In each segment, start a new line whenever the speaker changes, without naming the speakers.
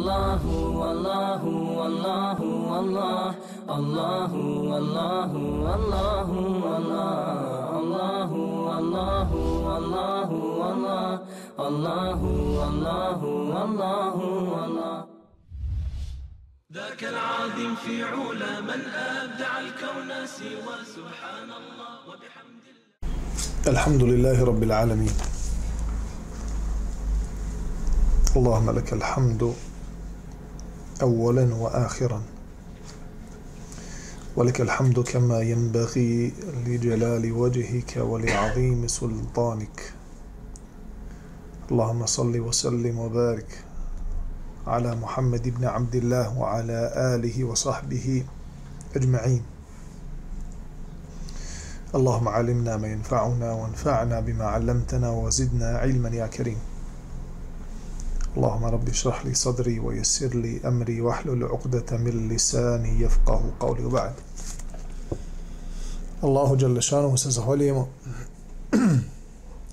الله والله والله والله الله والله والله الله والله والله والله الله والله والله والله
ذاك العظيم في علا من أبدع الكون سوى سبحان الله وبحمد الله
الحمد لله رب العالمين اللهم لك الحمد أولا وآخرا. ولك الحمد كما ينبغي لجلال وجهك ولعظيم سلطانك. اللهم صل وسلم وبارك على محمد بن عبد الله وعلى آله وصحبه أجمعين. اللهم علمنا ما ينفعنا وانفعنا بما علمتنا وزدنا علما يا كريم. اللهم رب اشرح لي صدري ويسر لي أمري واحلل عقدة من لساني يفقه قولي وبعد الله جل شانه se zahvaljujemo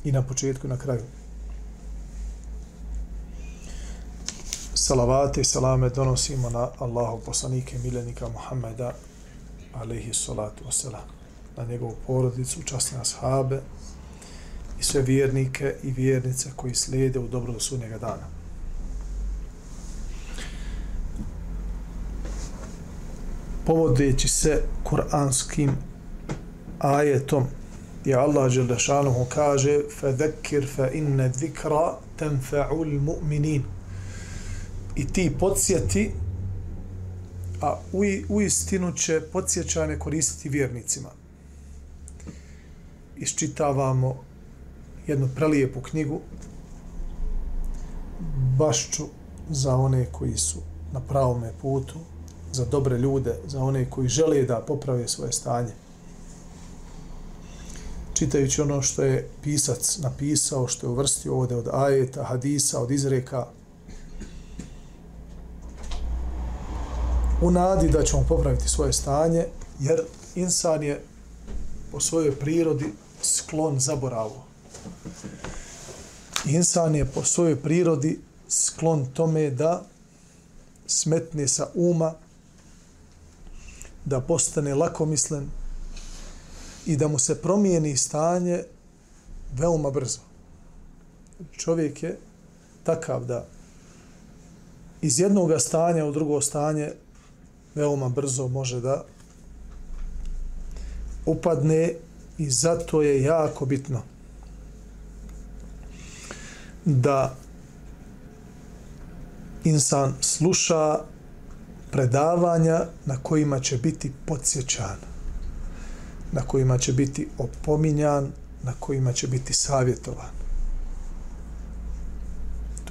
i na početku i na kraju. Salavate i salame donosimo na Allahu poslanike miljenika Muhammeda alaihi salatu wasalam na njegovu porodicu, časne ashabe i sve vjernike i vjernice koji slijede u dobro do sunnjega dana. Povodeći se kuranskim ajetom i Allah Đelešanuhu kaže فَذَكِّرْ فَإِنَّ ذِكْرَ تَنْفَعُ الْمُؤْمِنِينَ i ti podsjeti a u, u istinu će podsjećane koristiti vjernicima. Iščitavamo jednu prelijepu knjigu bašću za one koji su na pravome putu, za dobre ljude, za one koji žele da poprave svoje stanje. Čitajući ono što je pisac napisao, što je uvrstio ovdje od ajeta, hadisa, od izreka, u nadi da ćemo popraviti svoje stanje, jer insan je po svojoj prirodi sklon zaboravu. Insan je po svojoj prirodi sklon tome da smetne sa uma, da postane lakomislen i da mu se promijeni stanje veoma brzo. Čovjek je takav da iz jednog stanja u drugo stanje veoma brzo može da upadne i zato je jako bitno da insan sluša predavanja na kojima će biti podsjećan, na kojima će biti opominjan, na kojima će biti savjetovan.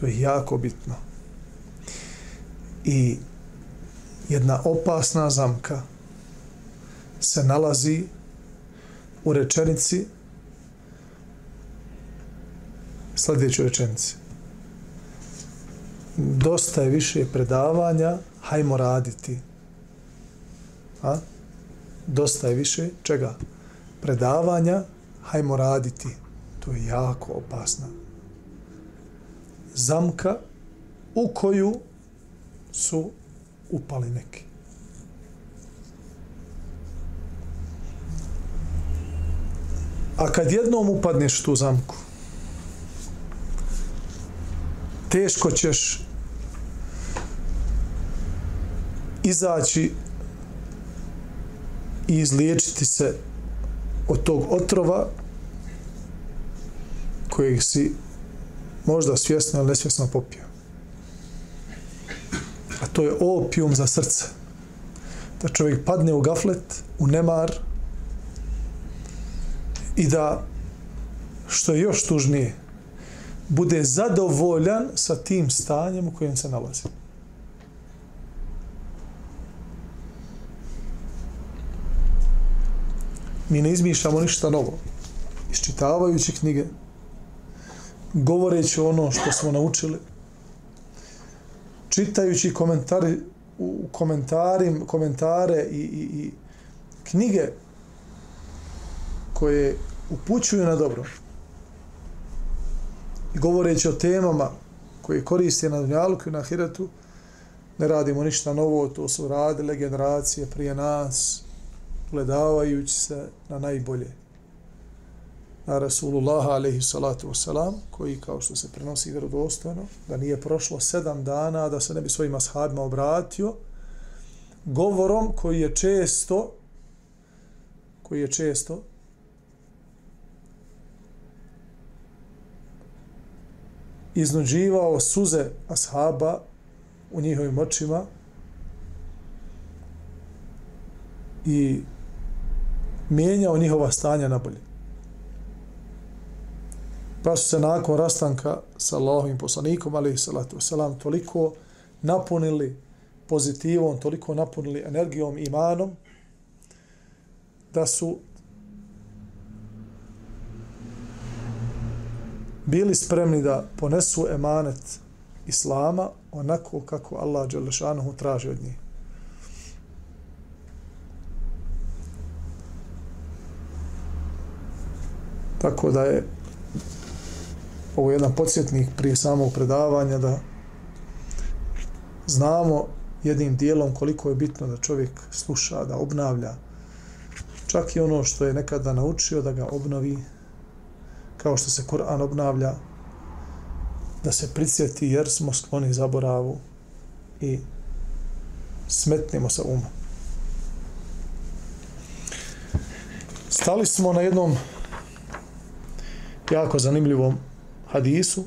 To je jako bitno. I jedna opasna zamka se nalazi u rečenici sljedećoj rečenici. Dosta je više predavanja, hajmo raditi. A? Dosta je više čega? Predavanja, hajmo raditi. To je jako opasna zamka u koju su upali neki. A kad jednom upadneš tu zamku, teško ćeš izaći i izliječiti se od tog otrova kojeg si možda svjesno ili nesvjesno popio a to je opijum za srce. Da čovjek padne u gaflet, u nemar i da, što je još tužnije, bude zadovoljan sa tim stanjem u kojem se nalazi. Mi ne izmišljamo ništa novo. Iščitavajući knjige, govoreći ono što smo naučili, čitajući komentari u komentarim, komentare i, i, i knjige koje upućuju na dobro i govoreći o temama koje koriste na dunjalku i na hiratu, ne radimo ništa novo, to su radile generacije prije nas, gledavajući se na najbolje. Na Rasulullaha alaihi salatu wasalam, koji kao što se prenosi vjerodostojno, da nije prošlo sedam dana da se ne bi svojim ashabima obratio, govorom koji je često koji je često iznuđivao suze ashaba u njihovim očima i mijenjao njihova stanja na bolje. Pa su se nakon rastanka sa Allahovim poslanikom, ali salatu wasalam, toliko napunili pozitivom, toliko napunili energijom, imanom, da su bili spremni da ponesu emanet Islama onako kako Allah Đelešanohu traži od njih. Tako da je ovo jedan podsjetnik prije samog predavanja da znamo jednim dijelom koliko je bitno da čovjek sluša, da obnavlja čak i ono što je nekada naučio da ga obnovi kao što se Kur'an obnavlja da se prisjeti jer smo skloni zaboravu i smetnimo sa uma. Stali smo na jednom jako zanimljivom hadisu,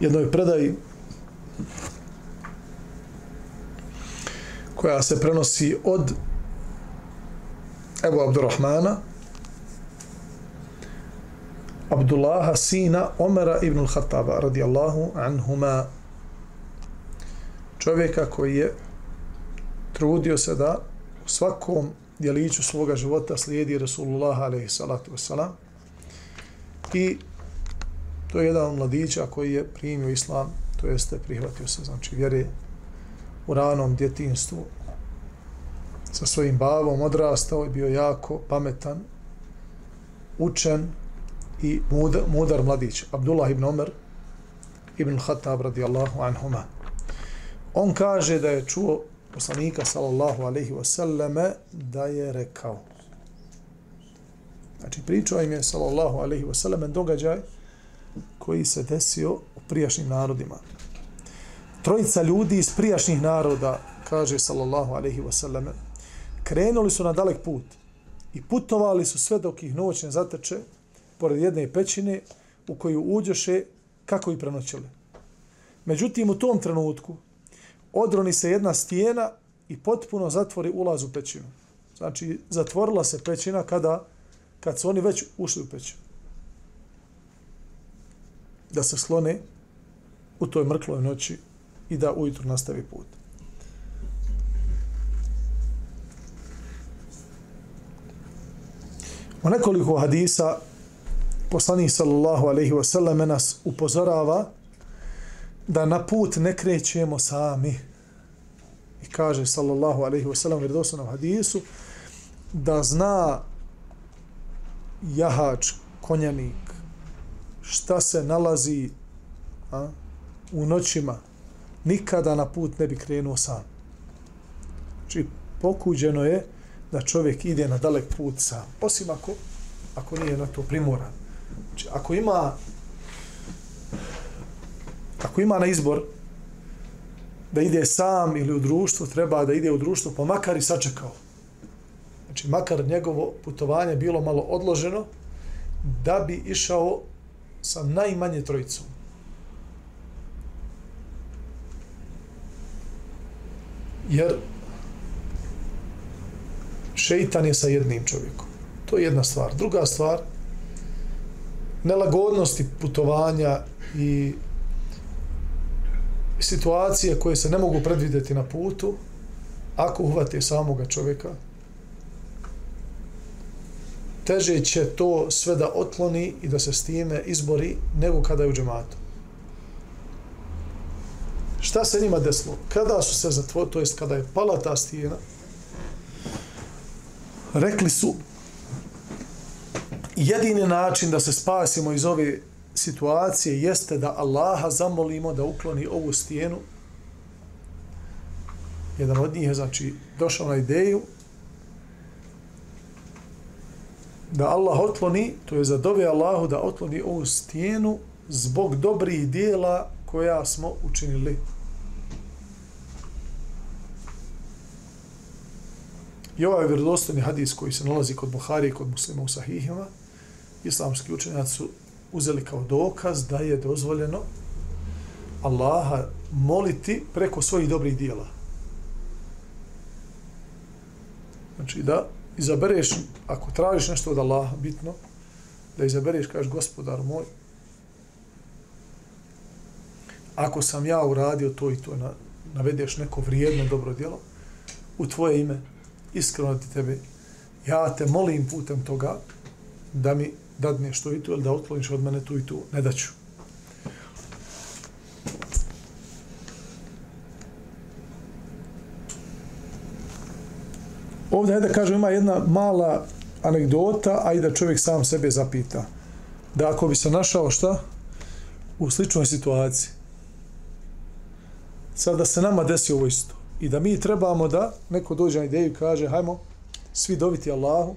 jednoj predaji koja se prenosi od Ebu Abdurrahmana, Abdullaha sina Omera ibn al-Khattaba radijallahu anhuma. Čovjeka koji je trudio se da u svakom djeliću svoga života slijedi Rasulullah alaihi salatu wasalam i to je jedan od mladića koji je primio islam to jeste prihvatio se znači vjere u ranom djetinstvu. Sa svojim babom odrastao i bio jako pametan učen i mudar, mudar mladić Abdullah ibn Omer ibn Khattab radijallahu anhuma. On kaže da je čuo poslanika sallallahu alaihi wasallame da je rekao znači pričao im je sallallahu alaihi wasallame događaj koji se desio u prijašnjim narodima trojica ljudi iz prijašnjih naroda kaže sallallahu alaihi wasallame krenuli su na dalek put i putovali su sve dok ih noć ne zateče pored jedne pećine u koju uđeše kako i prenoćili. Međutim, u tom trenutku odroni se jedna stijena i potpuno zatvori ulaz u pećinu. Znači, zatvorila se pećina kada, kad su oni već ušli u pećinu. Da se slone u toj mrkloj noći i da ujutru nastavi put. U nekoliko hadisa poslanih sallallahu alaihi wasallam nas upozorava da na put ne krećemo sami. I kaže sallallahu alaihi wa sallam u hadisu da zna jahač, konjanik, šta se nalazi a, u noćima, nikada na put ne bi krenuo sam. Znači, pokuđeno je da čovjek ide na dalek put sam, osim ako, ako nije na to primoran. Znači, ako ima ako ima na izbor da ide sam ili u društvu, treba da ide u društvo, pa makar i sačekao. Znači, makar njegovo putovanje bilo malo odloženo, da bi išao sa najmanje trojicom. Jer šeitan je sa jednim čovjekom. To je jedna stvar. Druga stvar, nelagodnosti putovanja i situacije koje se ne mogu predvidjeti na putu, ako uhvate samoga čovjeka, teže će to sve da otloni i da se s time izbori nego kada je u džematu. Šta se njima desilo? Kada su se zatvorili, to jest kada je pala ta stijena, rekli su jedini način da se spasimo iz ove situacije jeste da Allaha zamolimo da ukloni ovu stijenu jedan od njih je znači došao na ideju da Allah otloni, to je zadove Allahu da otloni ovu stijenu zbog dobrih dijela koja smo učinili. I ovaj vjerodostojni hadis koji se nalazi kod Buhari i kod muslima u sahihima, islamski učenjaci su uzeli kao dokaz da je dozvoljeno Allaha moliti preko svojih dobrih dijela. Znači da izabereš, ako tražiš nešto od Allaha bitno, da izabereš, kažeš gospodar moj, ako sam ja uradio to i to, na, navedeš neko vrijedno dobro djelo, u tvoje ime, iskreno ti tebe, ja te molim putem toga da mi dadneš to i to, ili da otkloniš od mene tu i tu, ne daću. Ovdje, da kažem, ima jedna mala anegdota, a i da čovjek sam sebe zapita. Da ako bi se našao šta? U sličnoj situaciji. Sad da se nama desi ovo isto. I da mi trebamo da neko dođe na ideju i kaže, hajmo, svi dobiti Allahu,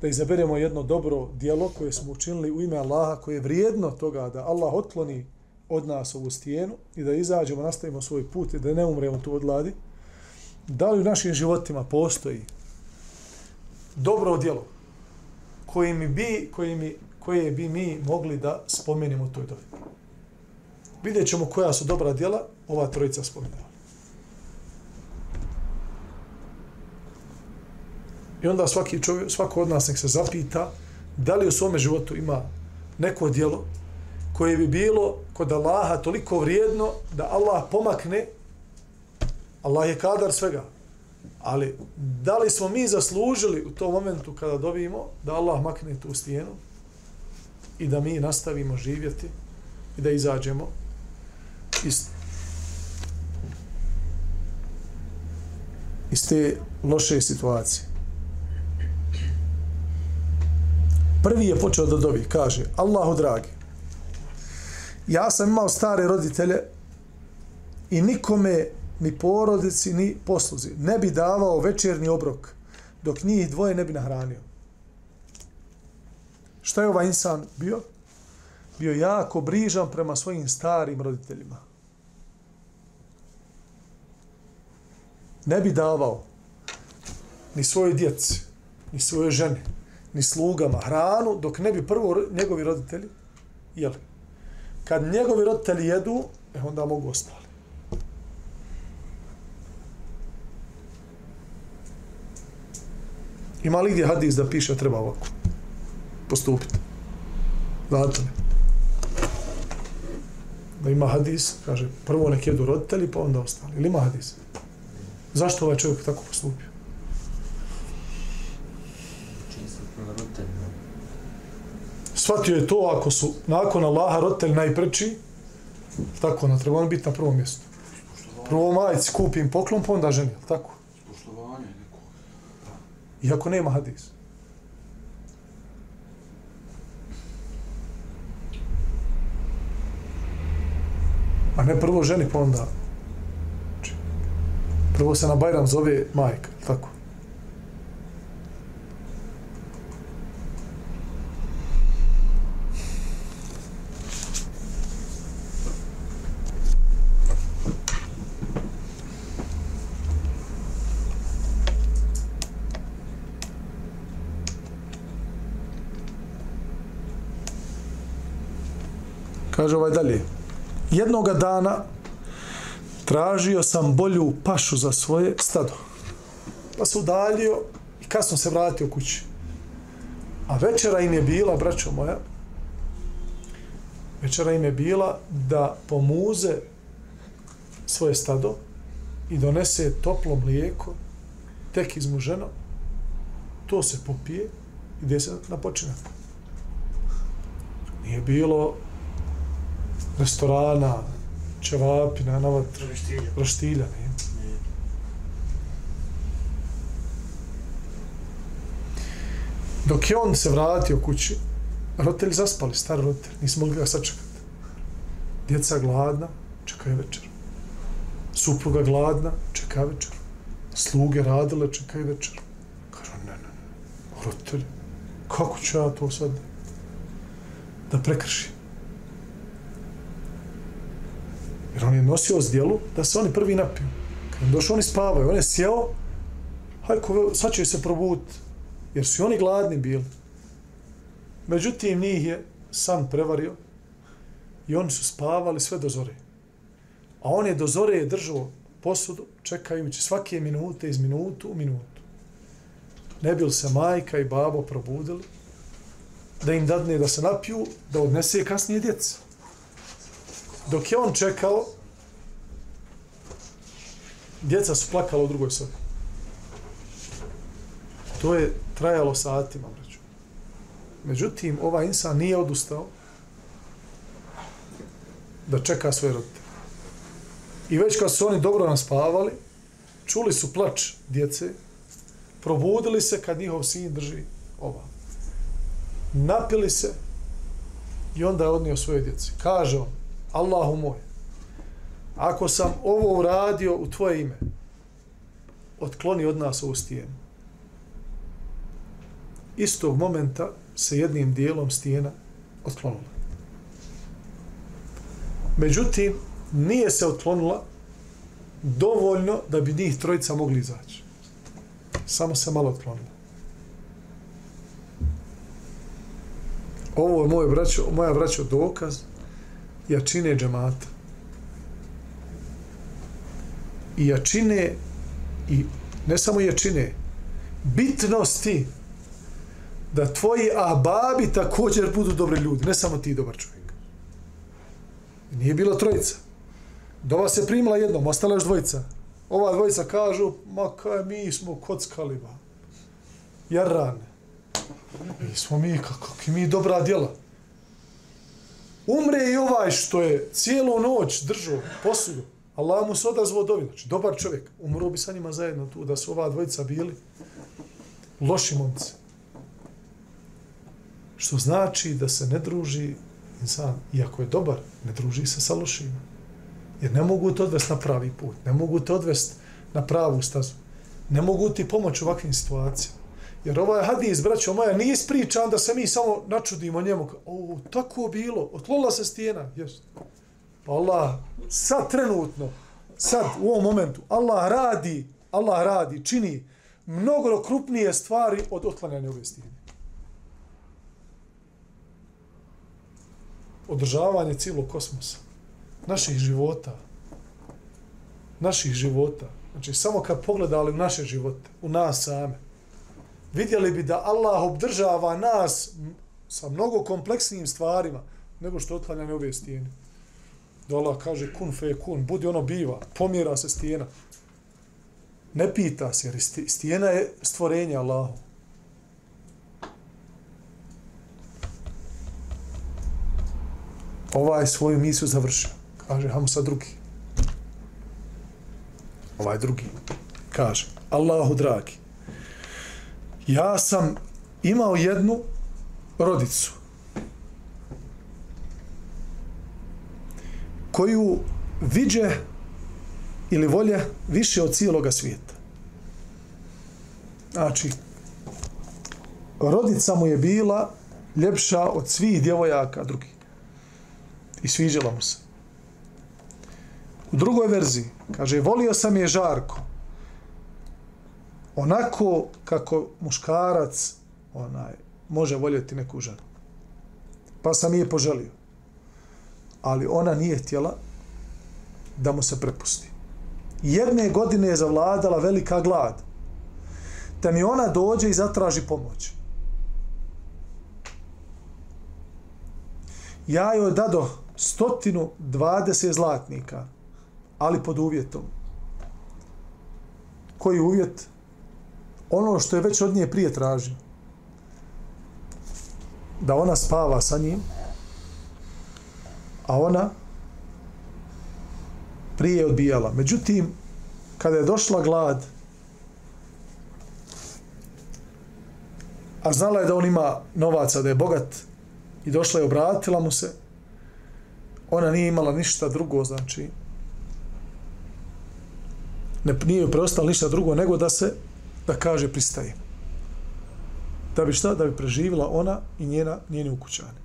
da izaberemo jedno dobro dijelo koje smo učinili u ime Allaha, koje je vrijedno toga da Allah otkloni od nas ovu stijenu i da izađemo, nastavimo svoj put i da ne umremo tu od ladi, da li u našim životima postoji dobro djelo koje, mi bi, koje, mi, koje bi mi mogli da spomenimo u toj dobi. Vidjet ćemo koja su dobra djela ova trojica spomenula. I onda svaki čovjek, svako od nas nek se zapita da li u svome životu ima neko djelo koje bi bilo kod Allaha toliko vrijedno da Allah pomakne Allah je kadar svega. Ali da li smo mi zaslužili u tom momentu kada dobijemo da Allah makne tu stijenu i da mi nastavimo živjeti i da izađemo iz, iz te loše situacije. Prvi je počeo da dobi, kaže, Allahu dragi, ja sam imao stare roditelje i nikome ni porodici, ni posluzi ne bi davao večerni obrok dok njih dvoje ne bi nahranio. Šta je ovaj insan bio? Bio jako brižan prema svojim starim roditeljima. Ne bi davao ni svoje djeci, ni svoje žene, ni slugama hranu, dok ne bi prvo njegovi roditelji jeli. Kad njegovi roditelji jedu, e onda mogu ostali. Ima li gdje hadis da piše treba ovako postupiti? Znate li? Da ima hadis, kaže, prvo nek jedu roditelji, pa onda ostali. Ili ima hadis? Zašto ovaj čovjek tako postupio? Shvatio je to ako su nakon Allaha roditelj najpreči, tako na treba biti na prvom mjestu. Prvo majici kupim poklon, pa onda ženi, tako? Iako nema hadis. A ne prvo ženi, pa onda... Prvo se na Bajram zove majka, tako? Kaže ovaj dalje. Jednoga dana tražio sam bolju pašu za svoje stado. Pa se udaljio i kasno se vratio kući. A večera im je bila, braćo moja, večera im je bila da pomuze svoje stado i donese toplo mlijeko, tek izmuženo, to se popije i gdje se na počinak. Nije bilo restorana, čevapina, na vatru, roštilja, roštilja ne. Dok je on se vratio kući, roditelji zaspali, stari roditelji, nismo mogli ga sačekati. Djeca gladna, čekaju večer. supruga gladna, čeka večer. Sluge radile, čekaj večer. Kaže, ne, ne, ne, roditelji, kako ću ja to sad da prekršim? Jer on je nosio zdjelu da se oni prvi napiju. Kad im došao, oni spavaju, on je sjeo, hajko, sad će se probuditi, jer su i oni gladni bili. Međutim, njih je san prevario i oni su spavali sve do zore. A on je do zore je držao posudu, čekajući svake minute iz minutu u minutu. Ne bil se majka i babo probudili, da im dadne da se napiju, da odnese kasnije djeca. Dok je on čekao, djeca su plakala u drugoj sobi. To je trajalo satima, braću. Međutim, ovaj insan nije odustao da čeka svoje rodite. I već kad su oni dobro naspavali, čuli su plač djece, probudili se kad njihov sin drži ova. Napili se i onda je odnio svoje djece. Kaže on, Allahu moj, ako sam ovo uradio u tvoje ime, otkloni od nas ovu stijenu. Istog momenta se jednim dijelom stijena otklonila. Međutim, nije se otklonila dovoljno da bi njih trojica mogli izaći. Samo se malo otklonila. Ovo je moje braćo, moja braćo dokaz jačine džemata. I jačine i ne samo jačine, bitnosti da tvoji ababi također budu dobri ljudi, ne samo ti dobar čovjek. Nije bilo trojica. Dova se primila jednom, ostala još dvojica. Ova dvojica kažu, ma kaj mi smo kockali, ba. Jarrane. Mi smo mi, kako mi dobra djela. Umre i ovaj što je cijelu noć držao posudu. Allah mu se odazvao dovi. Znači, dobar čovjek. Umro bi sa njima zajedno tu, da su ova dvojica bili loši momci. Što znači da se ne druži insan, iako je dobar, ne druži se sa lošima. Jer ne mogu te odvesti na pravi put, ne mogu te odvesti na pravu stazu. Ne mogu ti pomoći u ovakvim situacijama. Jer ovaj hadis, braćo moja, nije ispričan da se mi samo načudimo njemu. O, tako bilo, otklonila se stijena. Yes. Pa Allah, sad trenutno, sad u ovom momentu, Allah radi, Allah radi, čini mnogo krupnije stvari od otklanjanja ove stijene. Održavanje cijelog kosmosa, naših života, naših života. Znači, samo kad pogledali u naše živote, u nas same, vidjeli bi da Allah obdržava nas sa mnogo kompleksnijim stvarima nego što otklanjanje ove stijene. Da Allah kaže kun fe kun, budi ono biva, pomjera se stijena. Ne pita se, jer stijena je stvorenje Allahu. Ovaj svoju misiju završio. Kaže, Hamsa sad drugi. Ovaj drugi. Kaže, Allahu dragi, ja sam imao jednu rodicu koju viđe ili volje više od cijeloga svijeta. Znači, rodica mu je bila ljepša od svih djevojaka drugih. I sviđala mu se. U drugoj verziji, kaže, volio sam je žarko, onako kako muškarac onaj može voljeti neku ženu. Pa sam je poželio. Ali ona nije htjela da mu se prepusti. Jedne godine je zavladala velika glad. Da mi ona dođe i zatraži pomoć. Ja joj dado stotinu dvadese zlatnika, ali pod uvjetom. Koji uvjet? Ono što je već od nje prije tražio. Da ona spava sa njim, a ona prije odbijala. Međutim, kada je došla glad, a znala je da on ima novaca, da je bogat, i došla je obratila mu se, ona nije imala ništa drugo, znači, ne, nije joj preostalo ništa drugo nego da se, da kaže pristaje. Da bi šta? Da bi preživila ona i njena, njeni ukućani.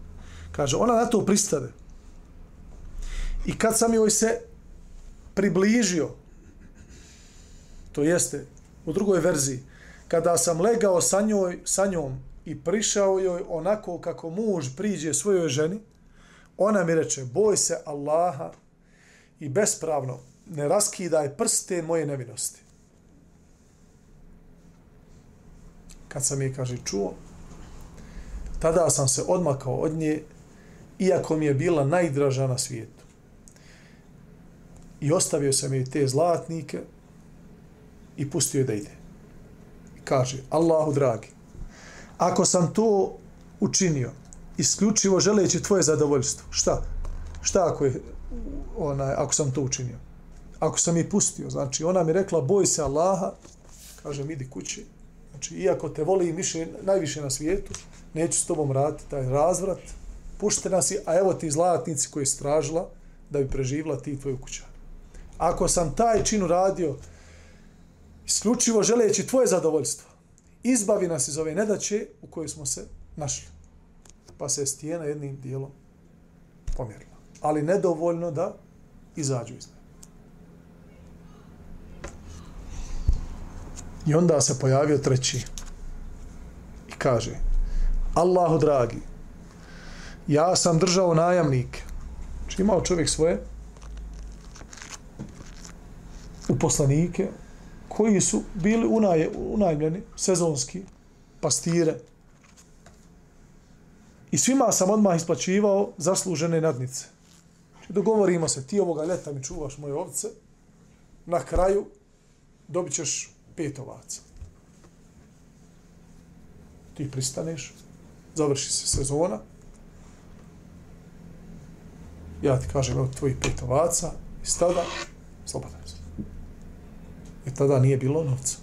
Kaže, ona na to pristade. I kad sam joj se približio, to jeste, u drugoj verziji, kada sam legao sa, njoj, sa njom i prišao joj onako kako muž priđe svojoj ženi, ona mi reče, boj se Allaha i bespravno ne raskidaj prste moje nevinosti. Kad sam je, kaže, čuo, tada sam se odmakao od nje, iako mi je bila najdraža na svijetu. I ostavio sam je te zlatnike i pustio je da ide. Kaže, Allahu dragi, ako sam to učinio, isključivo želeći tvoje zadovoljstvo, šta? Šta ako, je, onaj, ako sam to učinio? Ako sam je pustio, znači ona mi rekla, boj se Allaha, kažem, idi kući. Znači, iako te voli više, najviše na svijetu, neću s tobom raditi taj razvrat, pušte nas i, a evo ti zlatnici koji je stražila da bi preživla ti tvoju kuća. Ako sam taj čin uradio, isključivo želeći tvoje zadovoljstvo, izbavi nas iz ove nedaće u kojoj smo se našli. Pa se stijena jednim dijelom pomjerila. Ali nedovoljno da izađu iz nje. I onda se pojavio treći i kaže Allahu dragi, ja sam držao najamnike. Znači imao čovjek svoje uposlanike koji su bili unaj, unajmljeni, sezonski, pastire. I svima sam odmah isplaćivao zaslužene nadnice. Znači, dogovorimo se, ti ovoga ljeta mi čuvaš moje ovce, na kraju dobit ćeš pet ovaca. Ti pristaneš, završi se sezona, ja ti kažem, evo tvojih pet ovaca, i tada, slobodan se. I tada nije bilo novca.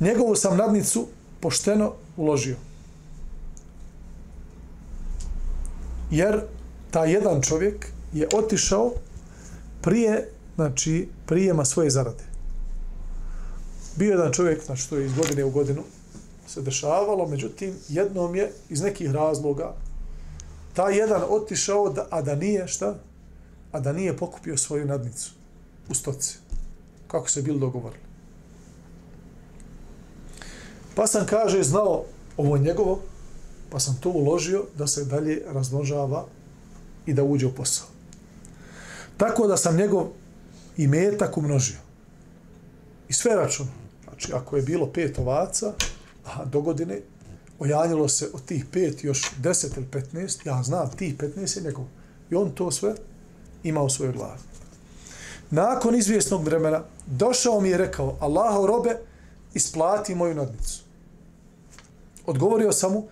Njegovu sam nadnicu pošteno uložio. Jer ta jedan čovjek je otišao prije, znači, prijema svoje zarade. Bio jedan čovjek, znači, to je iz godine u godinu se dešavalo, međutim, jednom je iz nekih razloga ta jedan otišao, da, a da nije, šta? A da nije pokupio svoju nadnicu u stoci. Kako se bilo dogovorili. Pa sam, kaže, znao ovo njegovo, pa sam to uložio da se dalje razmnožava i da uđe u posao. Tako da sam njegov imetak umnožio. I sve račun. Znači, ako je bilo pet ovaca, a do godine ojanjilo se od tih pet još deset ili petnest, ja znam, tih petnest je njegov. I on to sve ima u svojoj glavi. Nakon izvjesnog vremena, došao mi je rekao, Allaho robe, isplati moju nadnicu. Odgovorio sam mu,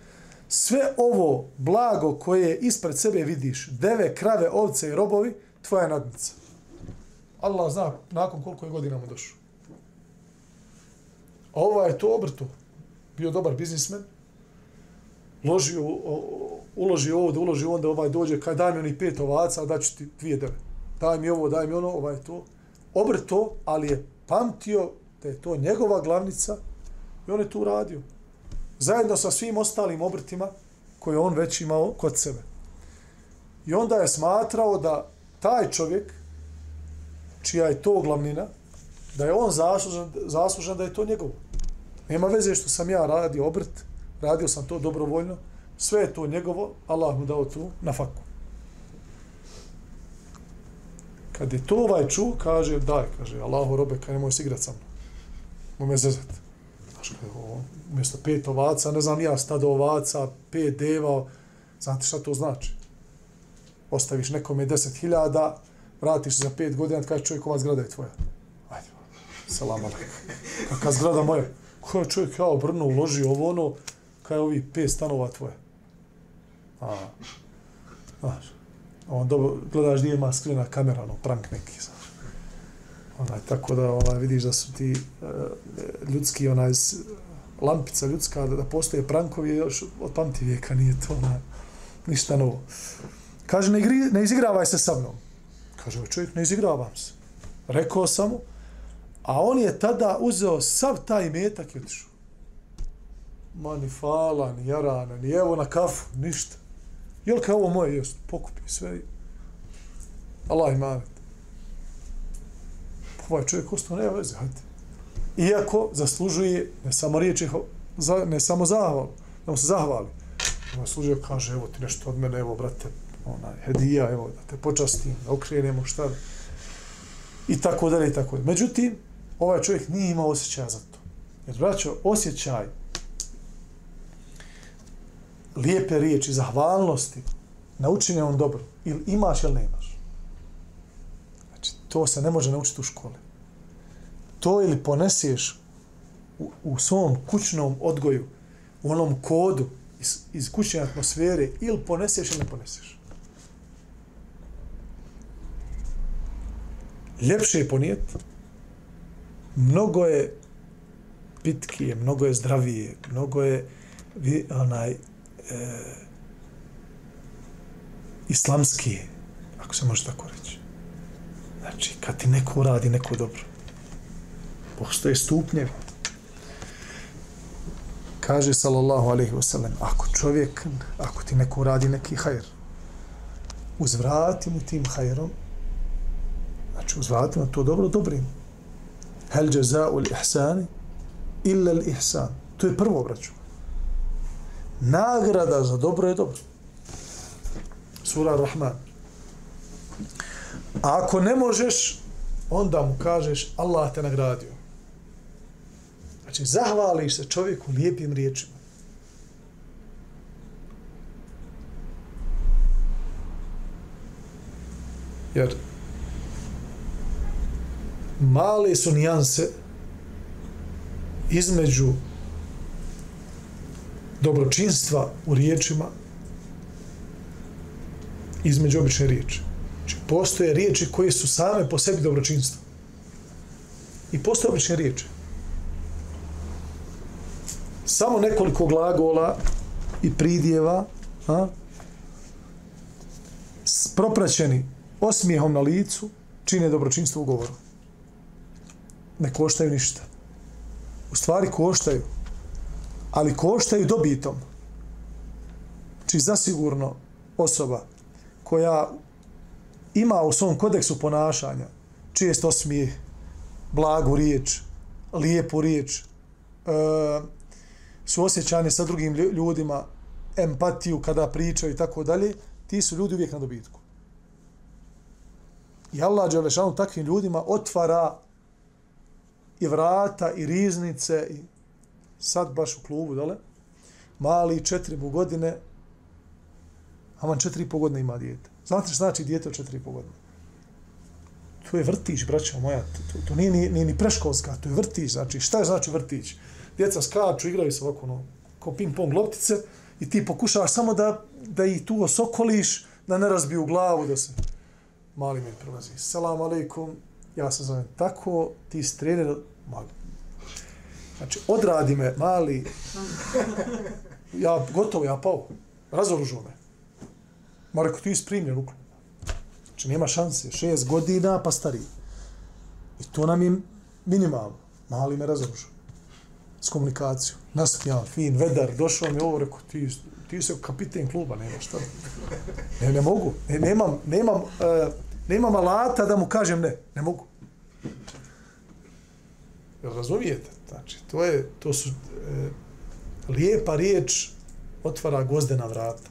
sve ovo blago koje ispred sebe vidiš, deve, krave, ovce i robovi, tvoja nadnica. Allah zna nakon koliko je godina mu došao. A ova je to obrto. Bio dobar biznismen, ložio, uloži ovdje, uloži onda ovaj dođe, kaj daj mi oni pet ovaca, da ću ti dvije deve. Daj mi ovo, daj mi ono, ovaj to. Obrto, ali je pamtio da je to njegova glavnica i on je to uradio. Zajedno sa svim ostalim obrtima koje on već imao kod sebe. I onda je smatrao da taj čovjek, čija je to glavnina, da je on zaslužen, zaslužen da je to njegovo. Nema veze što sam ja radio obrt, radio sam to dobrovoljno, sve je to njegovo, Allah mu dao tu na faku. Kad je to ovaj ču, kaže, daj, kaže, Allahu robe, kaj nemoj se igrat sa mnom. Moj me zezat. Znaš, umjesto pet ovaca, ne znam ja, stado ovaca, pet deva, znate šta to znači? Ostaviš nekome deset hiljada, vratiš za pet godina, kaže čovjek, ova zgrada je tvoja. Ajde, salam alaikum. Kaka zgrada moja? Ko je čovjek, kao obrnuo, uložio ovo ono, kaj ovi pet stanova tvoje. A, znaš, on dobro, gledaš gdje ima skrivena kamera, ono, prank neki, znaš. Onaj, tako da, onaj, vidiš da su ti uh, ljudski, onaj, lampica ljudska, da, da postoje prankovi, još od pamti vijeka nije to, onaj, ništa novo. Kaže, ne, igri, ne izigravaj se sa mnom. Kaže, čovjek, ne izigravam se. Rekao sam mu, A on je tada uzeo sav taj metak i otišao. Ma ni fala, ni jarana, ni evo na kafu, ništa. Jel kao ovo moje, jest, pokupi sve. Allah ima. Ovaj čovjek ostao, nema veze, hajde. Iako zaslužuje ne samo riječi, za, ne samo zahval, da mu se zahvali. Ono služio, kaže, evo ti nešto od mene, evo, brate, onaj, hedija, evo, da te počastim, da okrenemo, šta da. I tako dalje, i tako dalje. Međutim, ovaj čovjek nije imao osjećaja za to. Jer, braćo, osjećaj lijepe riječi, zahvalnosti na učinjenom dobro, ili imaš ili nemaš. Znači, to se ne može naučiti u školi. To ili poneseš u, u svom kućnom odgoju, u onom kodu iz, iz kućne atmosfere, ili poneseš ili ne poneseš. Ljepše je ponijeti, mnogo je pitkije, mnogo je zdravije, mnogo je vi, onaj e, islamskije, ako se može tako reći. Znači, kad ti neko uradi neko dobro, postoje stupnjevi. Kaže sallallahu alaihi wasallam, ako čovjek, ako ti neko uradi neki hajr, uzvrati mu tim hajrom, znači uzvrati mu to dobro dobrim. Hel jaza'u l-ihsani illa l-ihsan. To je prvo obraću. Nagrada za dobro je dobro. Sura Rahman. A ako ne možeš, onda mu kažeš Allah te nagradio. Znači, zahvališ se čovjeku lijepim riječima. Jer male su nijanse između dobročinstva u riječima između obične riječi. Znači, postoje riječi koje su same po sebi dobročinstvo. I postoje obične riječi. Samo nekoliko glagola i pridjeva a, propraćeni osmijehom na licu čine dobročinstvo u govoru. Ne koštaju ništa. U stvari koštaju. Ali koštaju dobitom. Znači zasigurno osoba koja ima u svom kodeksu ponašanja često osmijeh, blagu riječ, lijepu riječ, e, suosjećanje sa drugim ljudima, empatiju kada pričaju i tako dalje, ti su ljudi uvijek na dobitku. I Allah Đelešanu takvim ljudima otvara i vrata i riznice i sad baš u klubu dole, mali četiri po godine, Aman četiri po godine ima dijete. Znate što znači dijete od četiri po godine? To je vrtić, braćo moja. To, to, to nije, ni, nije ni preškolska, to je vrtić. Znači, šta je znači vrtić? Djeca skaču, igraju se ovako, no, kao ping-pong loptice i ti pokušavaš samo da, da ih tu osokoliš, da ne razbiju glavu, da se... Mali mi prolazi. Selam aleikum, ja se zovem tako, ti si Ma, mali. Znači, odradi me, mali, ja, gotovo, ja pao, razoružuo me. Ma rekao, ti isprimljen u. Znači, nema šanse. Šest godina, pa stariji. I to nam je minimalno. Mali me razoružio. S komunikacijom. Nasmijan, fin, vedar, došao mi ovo, rekao, ti, ti si kapiten kluba, nema šta. Ne, ne mogu. Ne, nemam, nemam, uh, nemam alata da mu kažem ne. Ne mogu. Jel razumijete? Znači, to, je, to su e, lijepa riječ otvara gozdena vrata.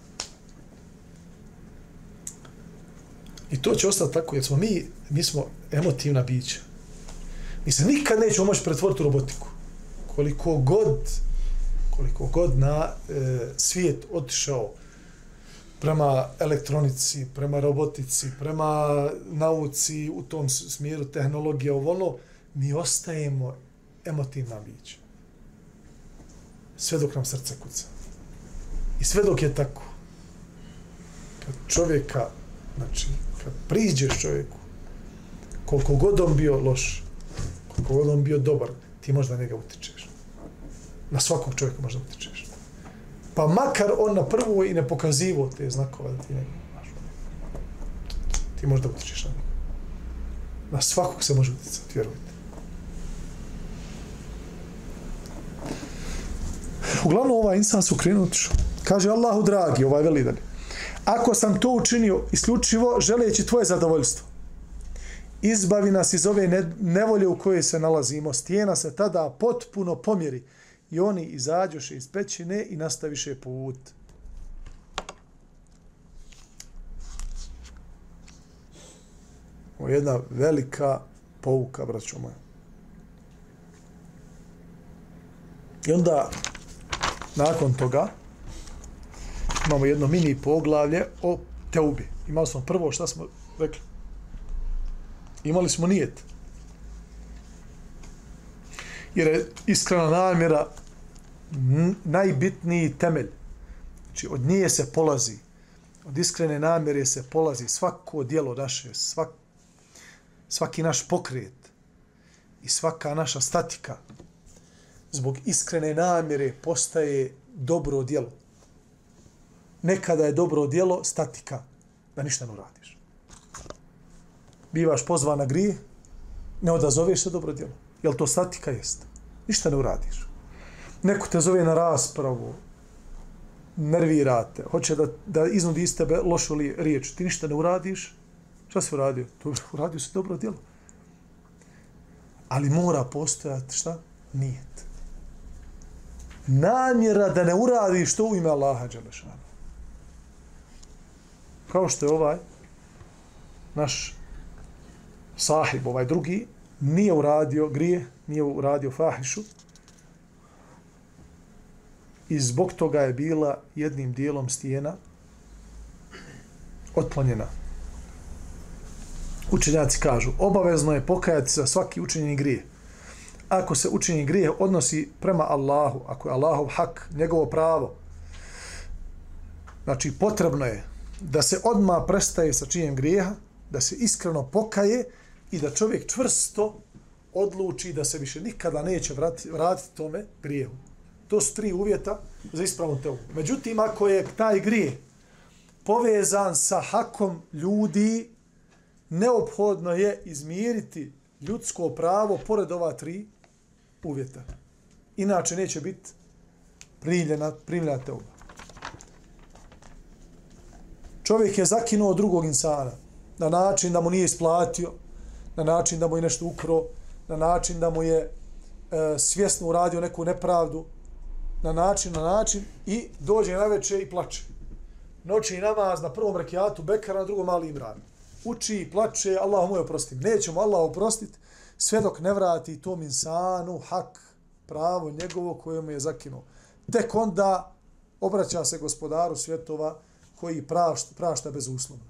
I to će ostati tako, jer smo mi, mi smo emotivna bića. Mi se nikad nećemo moći pretvoriti u robotiku. Koliko god, koliko god na e, svijet otišao prema elektronici, prema robotici, prema nauci, u tom smjeru tehnologija, ovo ono, mi ostajemo emotivna bića. Sve dok nam srce kuca. I sve dok je tako, kad čovjeka, znači, kad priđeš čovjeku, koliko god on bio loš, koliko god on bio dobar, ti možda njega utičeš. Na svakog čovjeka možda utičeš. Pa makar on na prvu i ne pokazivo te znakova da ti njega imaš. ti možda utičeš na njega. Na svakog se može uticati, vjerujte. Uglavnom ovaj insan su krenuti. Kaže Allahu dragi, ovaj veli dalje. Ako sam to učinio isključivo želeći tvoje zadovoljstvo, izbavi nas iz ove nevolje u kojoj se nalazimo. Stijena se tada potpuno pomjeri i oni izađoše iz pećine i nastaviše put. Ovo je jedna velika pouka, braćo moja. I onda, nakon toga, imamo jedno mini poglavlje o teubi. Imali smo prvo, šta smo rekli? Imali smo nijet. Jer je iskrena namjera najbitniji temelj. Znači, od nije se polazi. Od iskrene namjere se polazi svako dijelo naše, svak, svaki naš pokret i svaka naša statika zbog iskrene namjere postaje dobro djelo. Nekada je dobro djelo statika, da ništa ne uradiš. Bivaš pozvan na grije, ne odazoveš se dobro djelo. Jel to statika jest? Ništa ne uradiš. Neko te zove na raspravu, nervirate, hoće da, da iznudi iz tebe lošu li riječ, ti ništa ne uradiš, šta si uradio? To uradio se dobro djelo. Ali mora postojati šta? Nijet. Namjera da ne uradi što u ime Allaha Đelešanu. Kao što je ovaj naš sahib, ovaj drugi, nije uradio grije, nije uradio fahišu, i zbog toga je bila jednim dijelom stijena otklonjena. Učenjaci kažu, obavezno je pokajati za svaki učenjeni grije. Ako se učini grije odnosi prema Allahu, ako je Allahov hak, njegovo pravo, znači potrebno je da se odma prestaje sa čijem grijeha, da se iskreno pokaje i da čovjek čvrsto odluči da se više nikada neće vratiti, vratiti tome grijehu. To su tri uvjeta za ispravnu teobu. Međutim, ako je taj grije povezan sa hakom ljudi, neophodno je izmiriti ljudsko pravo pored ova tri uvjeta. Inače neće biti primljena, primljena teuba. Čovjek je zakinuo drugog insana na način da mu nije isplatio, na način da mu je nešto ukro, na način da mu je e, svjesno uradio neku nepravdu, na način, na način i dođe na večer i plače. Noći namaz na prvom rekiatu Bekara, na drugom Ali Imran. Uči i plače, Allah mu je oprostim. Nećemo Allah oprostiti sve dok ne vrati tom insanu hak, pravo njegovo koje mu je zakinuo. Tek onda obraća se gospodaru svjetova koji prašta, prašta bezuslovno.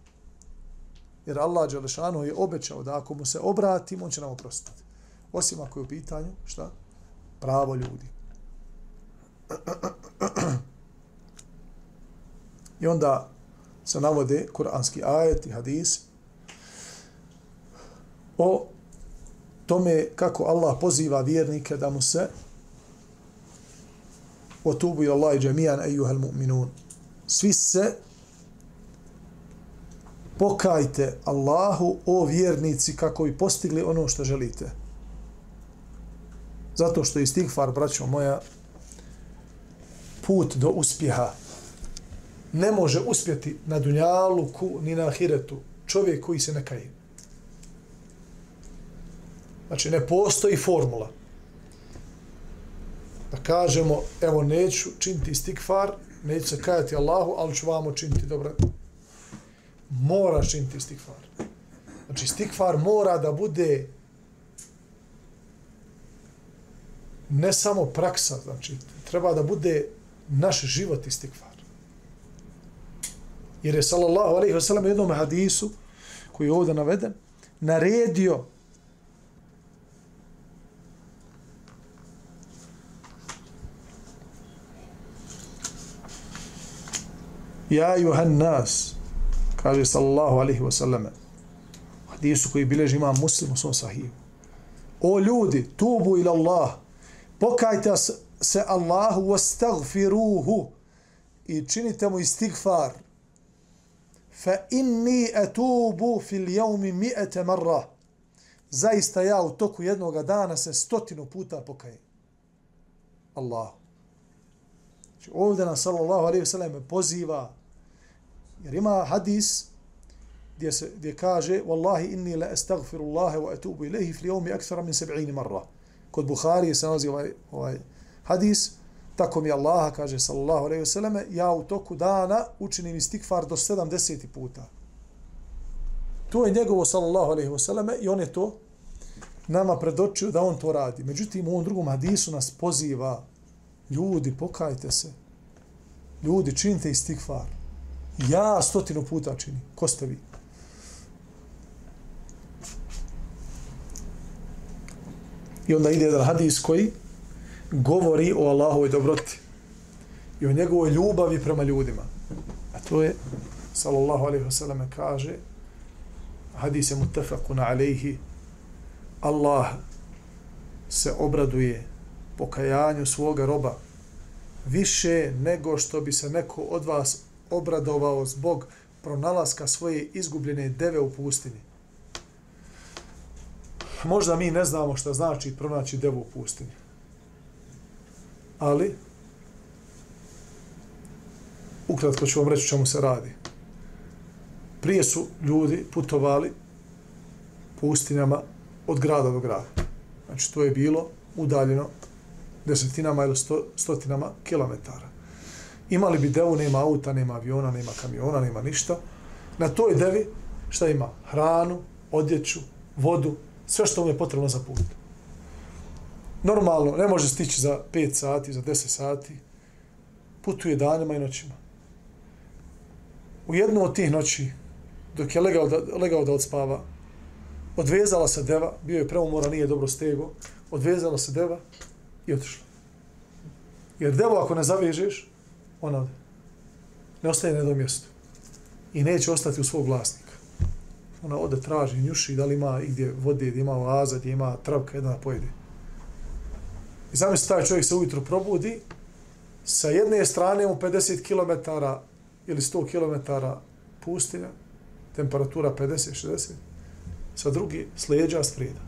Jer Allah Đelešanu je obećao da ako mu se obratimo, on će nam oprostiti. Osim ako je u pitanju, šta? Pravo ljudi. I onda se navode kuranski ajet i hadis o tome kako Allah poziva vjernike da mu se otubu ila Allahi džemijan ejuhel mu'minun. Svi se pokajte Allahu o vjernici kako bi postigli ono što želite. Zato što je istighfar, braćo moja, put do uspjeha. Ne može uspjeti na dunjaluku ni na ahiretu čovjek koji se ne kaje. Znači, ne postoji formula. Da kažemo, evo, neću činiti istikfar, neću se kajati Allahu, ali ću vam učiniti dobro. Moraš činiti istikfar. Znači, istikfar mora da bude ne samo praksa, znači, treba da bude naš život istikfar. Jer je sallallahu alaihi wasallam jednom hadisu koji je ovdje naveden, naredio Ja juhan nas, kaže sallallahu alaihi wasallam, hadisu koji bileži imam muslim u svom sahiju. O ljudi, tubu ila Allah, pokajte se Allahu wastagfiruhu i činite mu istighfar. Fa inni atubu fil yawmi mi'ete marra. Zaista ja u toku jednog dana se stotinu puta pokajem. Allah Znači, ovdje nas sallallahu alaihi wasallam poziva, jer ima hadis gdje, se, gdje kaže Wallahi inni la astagfiru Allahe wa etubu ilaihi fli omi akthara min seb'ini marra. Kod Buhari se nalazi ovaj, ovaj hadis, tako mi Allaha kaže sallallahu alaihi wasallam, ja u toku dana učinim istikfar do 70 puta. To je njegovo sallallahu alaihi wasallam i on je to nama predočio da on to radi. Međutim, u ovom drugom hadisu nas poziva ljudi, pokajte se. Ljudi, činite istikfar. Ja stotinu puta činim. Ko ste vi? I onda ide jedan hadis koji govori o Allahovoj dobroti i o njegovoj ljubavi prema ljudima. A to je, sallallahu alaihi wasallam, kaže, hadis je mutafakun alaihi, Allah se obraduje pokajanju svoga roba više nego što bi se neko od vas obradovao zbog pronalaska svoje izgubljene deve u pustini. Možda mi ne znamo šta znači pronaći devu u pustini. Ali, ukratko ću vam reći čemu se radi. Prije su ljudi putovali pustinjama od grada do grada. Znači, to je bilo udaljeno desetinama ili sto, stotinama kilometara. Imali bi devu, nema auta, nema aviona, nema kamiona, nema ništa. Na toj devi šta ima? Hranu, odjeću, vodu, sve što mu je potrebno za put. Normalno, ne može stići za 5 sati, za 10 sati. Putuje danima i noćima. U jednu od tih noći, dok je legao da, legao da odspava, odvezala se deva, bio je preumora, nije dobro stego, odvezala se deva i otišla. Jer devo ako ne zavežeš, ona ode. Ne ostaje na jednom mjestu. I neće ostati u svog vlasnika. Ona ode, traži, njuši, da li ima gdje vode, gdje ima oaza, gdje ima travka, jedna pojede. I zamisli, taj čovjek se ujutro probudi, sa jedne strane mu 50 km ili 100 km pustinja, temperatura 50-60, sa drugi sleđa sprijeda.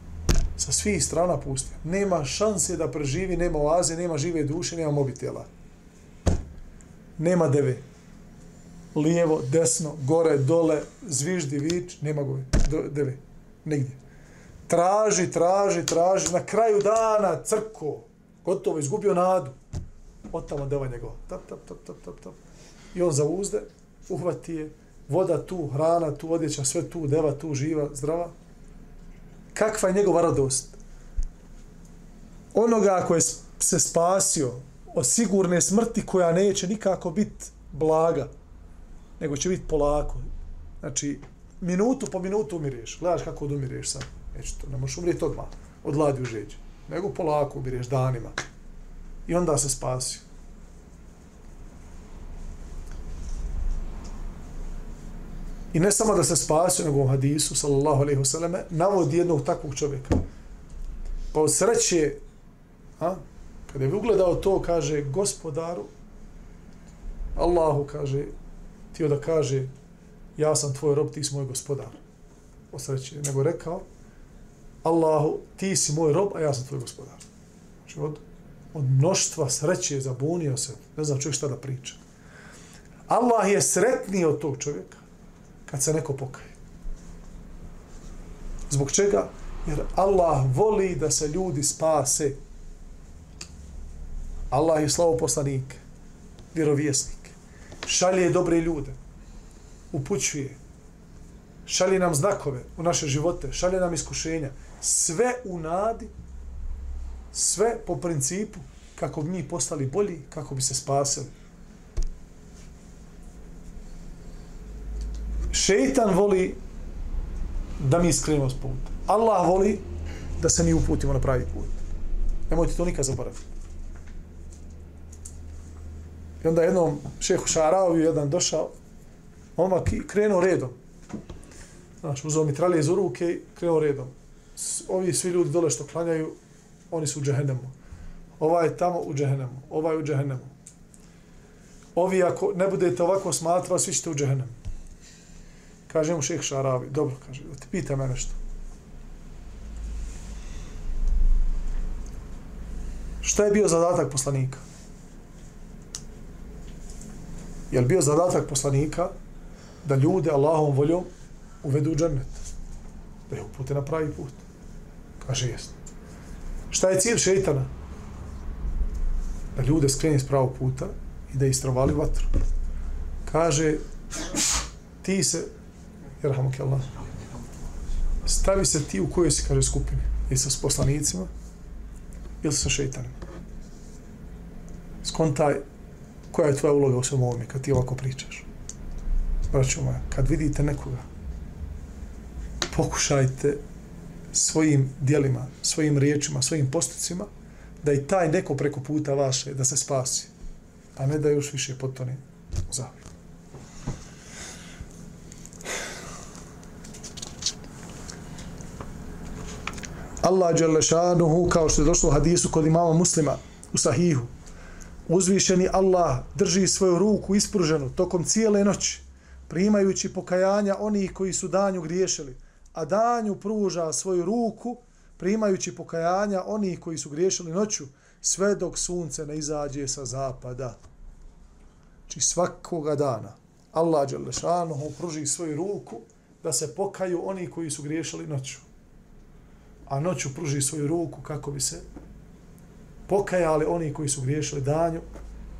Sa svih strana pustinja. Nema šanse da preživi, nema oaze, nema žive duše, nema mobitela. Nema deve. Lijevo, desno, gore, dole, zviždi, vič, nema gove, deve. Nigdje. Traži, traži, traži. Na kraju dana crko. Gotovo, izgubio nadu. Od tamo deva njegova. Tap, tap, tap, tap, tap, tap. I on zauzde, uhvati je, voda tu, hrana tu, odjeća, sve tu, deva tu, živa, zdrava. Kakva je njegova radost? Onoga ko je se spasio o sigurne smrti koja neće nikako biti blaga, nego će biti polako. Znači, minutu po minutu umireš. Gledaš kako odumireš sad. Neće to, ne možeš umrijeti odmah, od ladi u žeđu. Nego polako umireš danima. I onda se spasio. I ne samo da se spasio, nego u hadisu, sallallahu alaihi wasallam, navodi jednog takvog čovjeka. Pa od sreće, a, kada je ugledao to, kaže, gospodaru, Allahu kaže, tio da kaže, ja sam tvoj rob, ti si moj gospodar. Osreće, nego rekao, Allahu, ti si moj rob, a ja sam tvoj gospodar. Znači, od, od mnoštva sreće zabunio se, ne znam čovjek šta da priča. Allah je sretniji od tog čovjeka kad se neko pokaje. Zbog čega? Jer Allah voli da se ljudi spase. Allah je slavo poslanik, vjerovjesnik. Šalje dobre ljude. Upućuje. Šalje nam znakove u naše živote. Šalje nam iskušenja. Sve u nadi. Sve po principu kako bi mi postali bolji, kako bi se spasili. Šeitan voli da mi skrenemo s puta. Allah voli da se mi uputimo na pravi put. Nemojte to nikad zaboraviti. I onda jednom šehu Šaraviju jedan došao, momak i krenuo redom. Znači, uzao mitralje iz ruke i krenuo redom. Ovi svi ljudi dole što klanjaju, oni su u džehennemu. Ovaj je tamo u džehennemu. Ovaj u džehennemu. Ovi ako ne budete ovako smatrali, svi ćete u džehennemu. Kaže mu šeh Šaravi, dobro, kaže, ti pita me nešto. Šta je bio zadatak poslanika? Je bio zadatak poslanika da ljude Allahom voljom uvedu u džennet? Da je upute na pravi put. Kaže, jest. Šta je cilj šeitana? Da ljude skreni s pravog puta i da istrovali vatru. Kaže, ti se, jerhamu Allah, stavi se ti u kojoj si, kaže, skupini. Ili sa poslanicima, ili sa šeitanima. Skontaj koja je tvoja uloga u svemu ovome kad ti ovako pričaš. Braćo moja, kad vidite nekoga, pokušajte svojim dijelima, svojim riječima, svojim postupcima, da i taj neko preko puta vaše, da se spasi, a ne da još više potone u zavlju. Allah Đalešanuhu, kao što je došlo u hadisu kod imama muslima, u sahihu, uzvišeni Allah drži svoju ruku ispruženu tokom cijele noći, primajući pokajanja onih koji su danju griješili, a danju pruža svoju ruku, primajući pokajanja onih koji su griješili noću, sve dok sunce ne izađe sa zapada. Či svakoga dana Allah Đalešanuhu pruži svoju ruku da se pokaju oni koji su griješili noću. A noću pruži svoju ruku kako bi se pokajali oni koji su griješili danju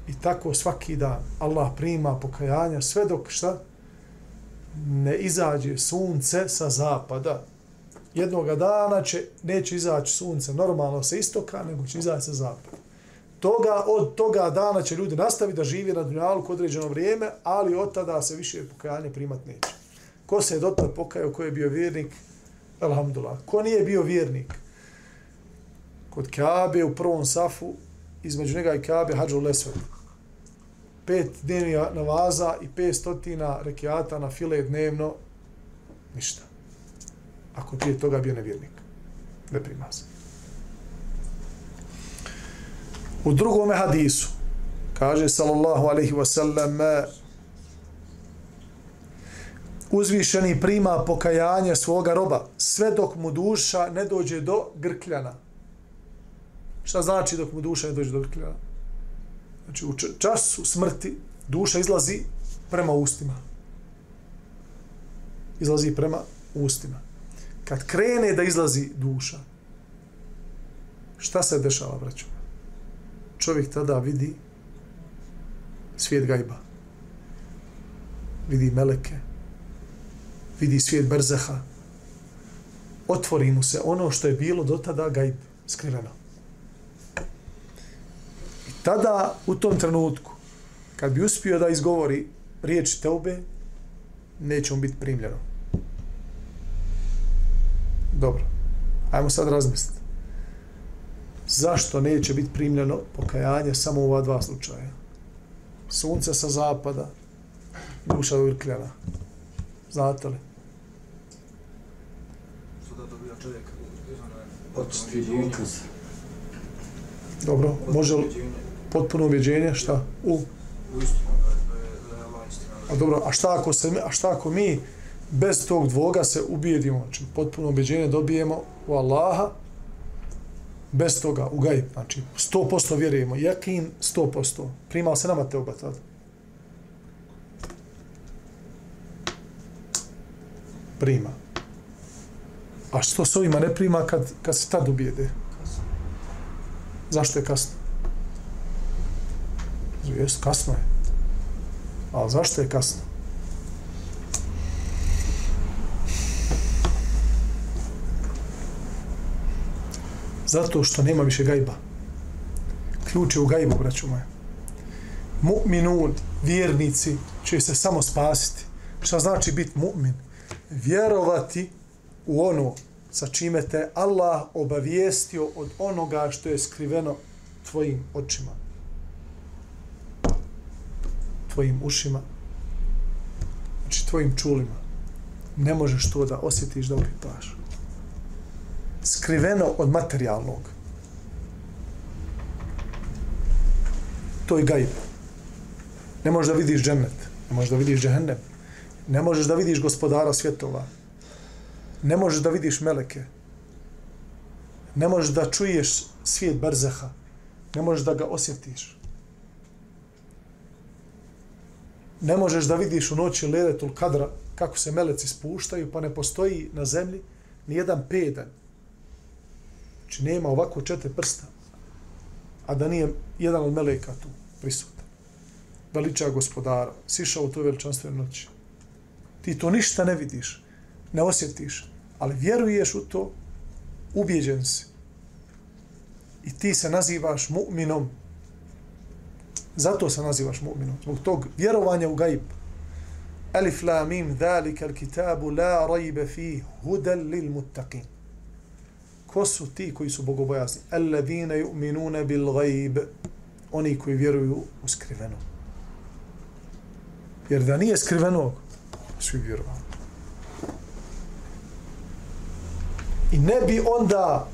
i tako svaki dan Allah prima pokajanja sve dok šta ne izađe sunce sa zapada. Jednog dana će, neće izaći sunce normalno sa istoka, nego će izaći sa zapada. Toga, od toga dana će ljudi nastaviti da živi na dunjalu određeno vrijeme, ali od tada se više pokajanje primat neće. Ko se je dotad pokajao, ko je bio vjernik, alhamdulillah. Ko nije bio vjernik, kod Kabe u prvom safu, između njega i Kabe, hađu lesved. Pet dnevni navaza i pet stotina rekiata na file dnevno, ništa. Ako prije toga bio nevjernik. Ne prima se. U drugom hadisu, kaže sallallahu alaihi wasallam, uzvišeni prima pokajanje svoga roba, sve dok mu duša ne dođe do grkljana. Šta znači dok mu duša ne dođe do grkljana? Znači, u času smrti duša izlazi prema ustima. Izlazi prema ustima. Kad krene da izlazi duša, šta se dešava, braćo? Čovjek tada vidi svijet gajba. Vidi meleke. Vidi svijet brzeha. Otvori mu se ono što je bilo do tada gajb skriveno tada u tom trenutku kad bi uspio da izgovori riječ teube neće on biti primljeno. Dobro ajmo sad razmisliti. Zašto neće biti primljeno pokajanje samo u ova dva slučaja? Sunce sa zapada duša urkljena znate li? Dobro, može li, potpuno ubjeđenje, šta? U? A dobro, a šta ako, se, a šta ako mi bez tog dvoga se ubijedimo, znači potpuno ubjeđenje dobijemo u Allaha, bez toga, u gajb, znači 100% vjerujemo, jakin 100%, primao se nama te oba tada. Prima. A što s ovima ne prima kad, kad se tad ubijede? Zašto je kasno? Jest, kasno je. Ali zašto je kasno? Zato što nema više gajba. Ključ je u gajbu, braću moje. Mu'minun, vjernici, će se samo spasiti. Šta znači biti mu'min? Vjerovati u ono sa čime te Allah obavijestio od onoga što je skriveno tvojim očima tvojim ušima, znači tvojim čulima. Ne možeš to da osjetiš da opipaš. Skriveno od materijalnog. To je gajb. Ne možeš da vidiš džennet. Ne možeš da vidiš džehennem. Ne možeš da vidiš gospodara svjetova. Ne možeš da vidiš meleke. Ne možeš da čuješ svijet berzeha, Ne možeš da ga osjetiš. Ne možeš da vidiš u noći Leletul kadra kako se meleci spuštaju, pa ne postoji na zemlji ni jedan pedan. Znači nema ovako četiri prsta, a da nije jedan od meleka tu prisutan. Veliča gospodara, sišao u toj veličanstvenoj noći. Ti to ništa ne vidiš, ne osjetiš, ali vjeruješ u to, ubijeđen si. I ti se nazivaš mu'minom. Zato se nazivaš mu'minom. Zbog tog vjerovanja u gaib. Alif la mim dhalika kitabu la rajbe fi hudal lil muttaqin. Ko su ti koji su bogobojazni? Alladine ju'minune bil ghaib. Oni koji vjeruju u skriveno. Jer da nije skriveno, svi vjerovali. I ne bi onda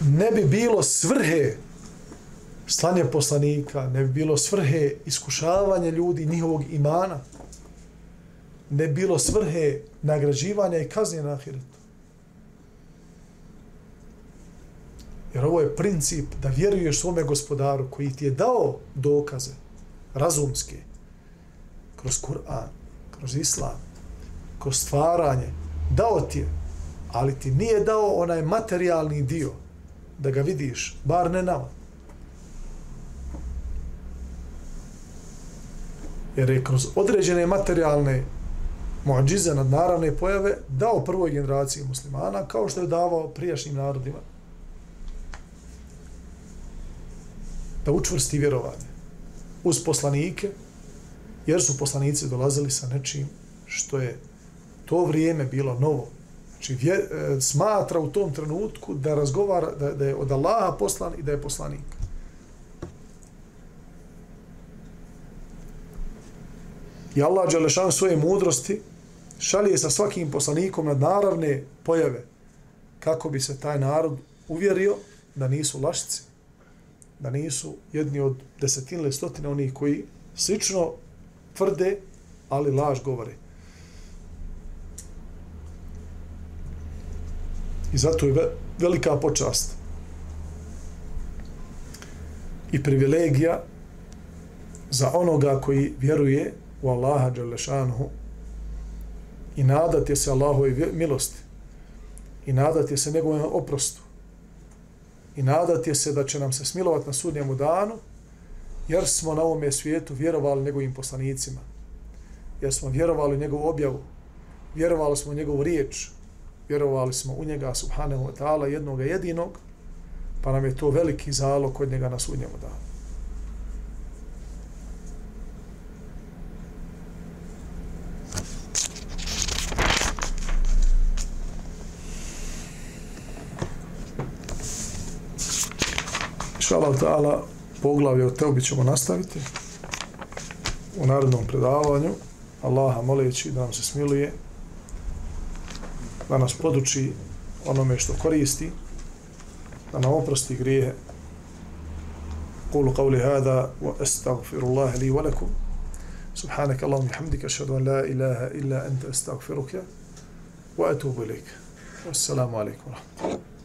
ne bi bilo svrhe slanje poslanika, ne bi bilo svrhe iskušavanja ljudi njihovog imana, ne bi bilo svrhe nagrađivanja i kaznje na ahiretu. Jer ovo je princip da vjeruješ svome gospodaru koji ti je dao dokaze razumske kroz Kur'an, kroz Islam, kroz stvaranje, dao ti je, ali ti nije dao onaj materijalni dio da ga vidiš, bar ne nama. Jer je kroz određene materijalne muadžize nad naravne pojave dao prvoj generaciji muslimana kao što je davao prijašnjim narodima da učvrsti vjerovanje uz poslanike jer su poslanici dolazili sa nečim što je to vrijeme bilo novo. Znači, vje, e, smatra u tom trenutku da razgovara, da, da je od Allaha poslan i da je poslanik. I Allah Đelešan svoje mudrosti šalje sa svakim poslanikom na naravne pojave kako bi se taj narod uvjerio da nisu lašci, da nisu jedni od desetine ili stotine onih koji slično tvrde, ali laž govore. I zato je velika počast i privilegija za onoga koji vjeruje u Allaha Đalešanuhu i nadati se Allahove milosti i nadati se njegovom oprostu i nadati se da će nam se smilovati na sudnjemu danu jer smo na ovome svijetu vjerovali njegovim poslanicima jer smo vjerovali njegovu objavu vjerovali smo njegovu riječ vjerovali smo u njega subhanahu wa ta'ala jednog jedinog, pa nam je to veliki zalog kod njega na sudnjemu danu. inšalav ta'ala, poglavlje o teubi ćemo nastaviti u narodnom predavanju. Allaha moleći da nam se smiluje, da nas poduči onome što koristi, da nam oprosti grijehe. Kulu qavli hada, wa astagfirullahi li wa lakum. Subhanaka Allahum bihamdika, šadu an la ilaha illa anta astagfiruke, wa atubu ilike. Wassalamu alaikum wa rahmatullahi.